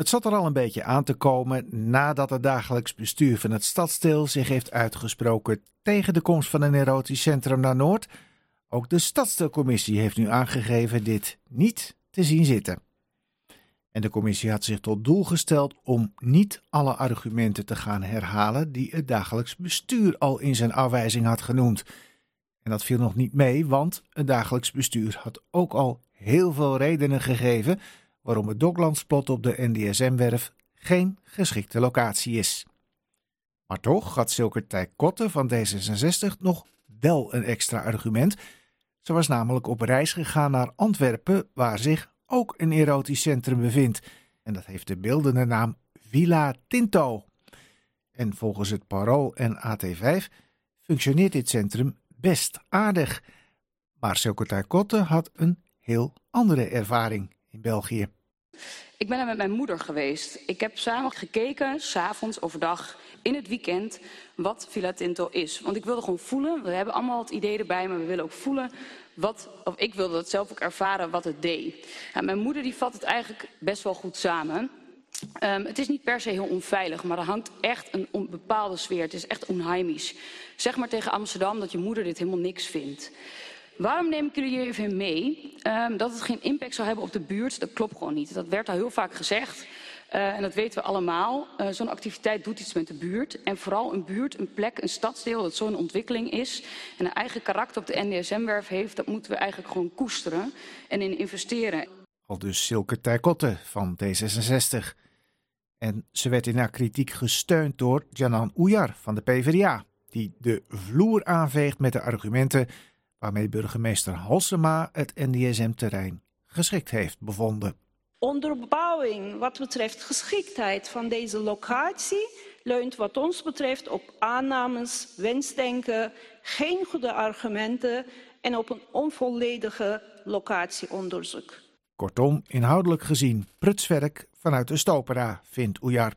Het zat er al een beetje aan te komen nadat het dagelijks bestuur van het stadsdeel zich heeft uitgesproken tegen de komst van een erotisch centrum naar Noord. Ook de stadsdeelcommissie heeft nu aangegeven dit niet te zien zitten. En de commissie had zich tot doel gesteld om niet alle argumenten te gaan herhalen die het dagelijks bestuur al in zijn afwijzing had genoemd. En dat viel nog niet mee, want het dagelijks bestuur had ook al heel veel redenen gegeven waarom het Docklandsplot op de NDSM-werf geen geschikte locatie is. Maar toch had Silke Tijkotte van D66 nog wel een extra argument. Ze was namelijk op reis gegaan naar Antwerpen, waar zich ook een erotisch centrum bevindt. En dat heeft de beeldende naam Villa Tinto. En volgens het Parool en AT5 functioneert dit centrum best aardig. Maar Silke Tijkotte had een heel andere ervaring in België. Ik ben er met mijn moeder geweest. Ik heb samen gekeken, s'avonds, overdag, in het weekend, wat Villa Tinto is. Want ik wilde gewoon voelen, we hebben allemaal het idee erbij, maar we willen ook voelen wat, of ik wilde dat zelf ook ervaren wat het deed. Ja, mijn moeder die vat het eigenlijk best wel goed samen. Um, het is niet per se heel onveilig, maar er hangt echt een bepaalde sfeer. Het is echt onheimisch. Zeg maar tegen Amsterdam dat je moeder dit helemaal niks vindt. Waarom neem ik jullie even mee? Um, dat het geen impact zou hebben op de buurt, dat klopt gewoon niet. Dat werd al heel vaak gezegd. Uh, en dat weten we allemaal. Uh, zo'n activiteit doet iets met de buurt. En vooral een buurt, een plek, een stadsdeel dat zo'n ontwikkeling is. En een eigen karakter op de NDSM-werf heeft. Dat moeten we eigenlijk gewoon koesteren en in investeren. Al dus Silke Terkotte van D66. En ze werd in haar kritiek gesteund door Janan Oejar van de PvdA. Die de vloer aanveegt met de argumenten waarmee burgemeester Halsema het NDSM-terrein geschikt heeft bevonden. Onderbouwing wat betreft geschiktheid van deze locatie leunt wat ons betreft op aannames, wensdenken, geen goede argumenten en op een onvolledige locatieonderzoek. Kortom, inhoudelijk gezien prutswerk vanuit de stopera, vindt Oejar.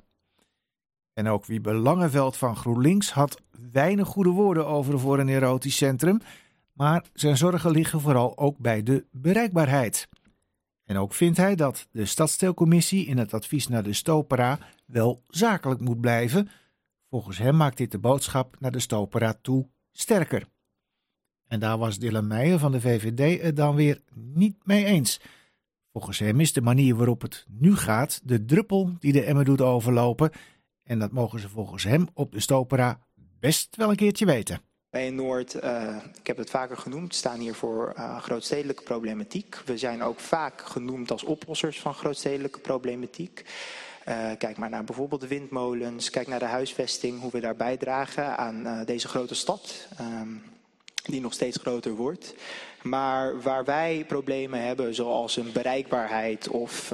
En ook wie Belangenveld van GroenLinks had weinig goede woorden over voor een erotisch centrum maar zijn zorgen liggen vooral ook bij de bereikbaarheid. En ook vindt hij dat de Stadsteelcommissie in het advies naar de Stopera wel zakelijk moet blijven. Volgens hem maakt dit de boodschap naar de Stopera toe sterker. En daar was Dylan Meijer van de VVD het dan weer niet mee eens. Volgens hem is de manier waarop het nu gaat de druppel die de emmer doet overlopen. En dat mogen ze volgens hem op de Stopera best wel een keertje weten. In Noord, uh, ik heb het vaker genoemd, staan hier voor uh, grootstedelijke problematiek. We zijn ook vaak genoemd als oplossers van grootstedelijke problematiek. Uh, kijk maar naar bijvoorbeeld de windmolens, kijk naar de huisvesting, hoe we daar bijdragen aan deze grote stad, um, die nog steeds groter wordt. Maar waar wij problemen hebben, zoals een bereikbaarheid of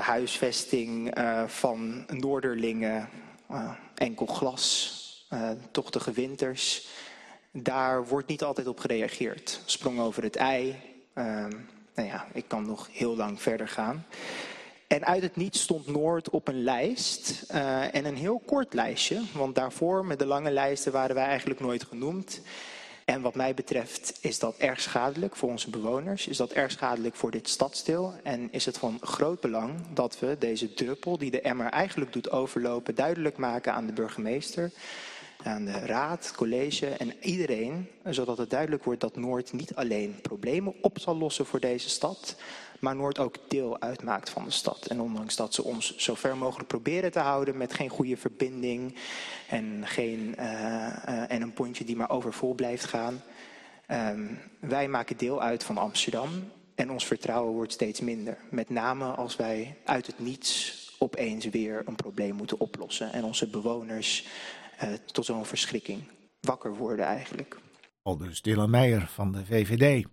huisvesting van Noorderlingen, enkel glas, uh, tochtige winters. Daar wordt niet altijd op gereageerd. Sprong over het ei. Uh, nou ja, ik kan nog heel lang verder gaan. En uit het niets stond Noord op een lijst. Uh, en een heel kort lijstje. Want daarvoor, met de lange lijsten, waren wij eigenlijk nooit genoemd. En wat mij betreft is dat erg schadelijk voor onze bewoners. Is dat erg schadelijk voor dit stadsdeel. En is het van groot belang dat we deze druppel, die de emmer eigenlijk doet overlopen, duidelijk maken aan de burgemeester aan de raad, college en iedereen, zodat het duidelijk wordt dat Noord niet alleen problemen op zal lossen voor deze stad, maar Noord ook deel uitmaakt van de stad. En ondanks dat ze ons zo ver mogelijk proberen te houden met geen goede verbinding en, geen, uh, uh, en een pontje die maar overvol blijft gaan, um, wij maken deel uit van Amsterdam en ons vertrouwen wordt steeds minder. Met name als wij uit het niets opeens weer een probleem moeten oplossen en onze bewoners tot zo'n verschrikking wakker worden eigenlijk. Al dus Dylan Meijer van de VVD.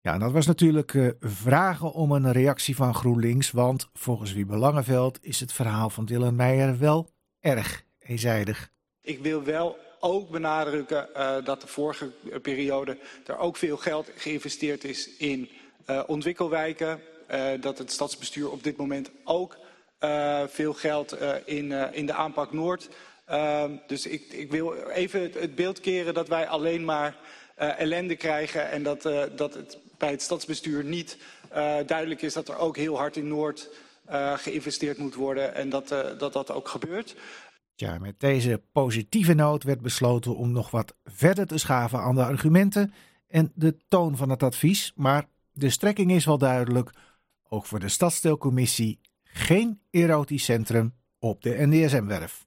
Ja, en dat was natuurlijk uh, vragen om een reactie van GroenLinks, want volgens wie Belangenveld is het verhaal van Dylan Meijer wel erg eenzijdig. Ik wil wel ook benadrukken uh, dat de vorige periode er ook veel geld geïnvesteerd is in uh, ontwikkelwijken. Uh, dat het stadsbestuur op dit moment ook veel geld in, in de aanpak Noord dus ik, ik, wil even het, beeld keren dat wij alleen maar uh, ellende krijgen en dat, uh, dat het bij het stadsbestuur niet uh, duidelijk is dat er ook heel hard in Noord geïnvesteerd moet worden en dat, dat dat ook gebeurt. Ja, met deze positieve noot werd besloten om nog wat verder te schaven aan de argumenten en de toon van het advies. Maar de strekking is wel duidelijk: ook voor de Stadsdeelcommissie geen erotisch centrum op de NDSM-werf.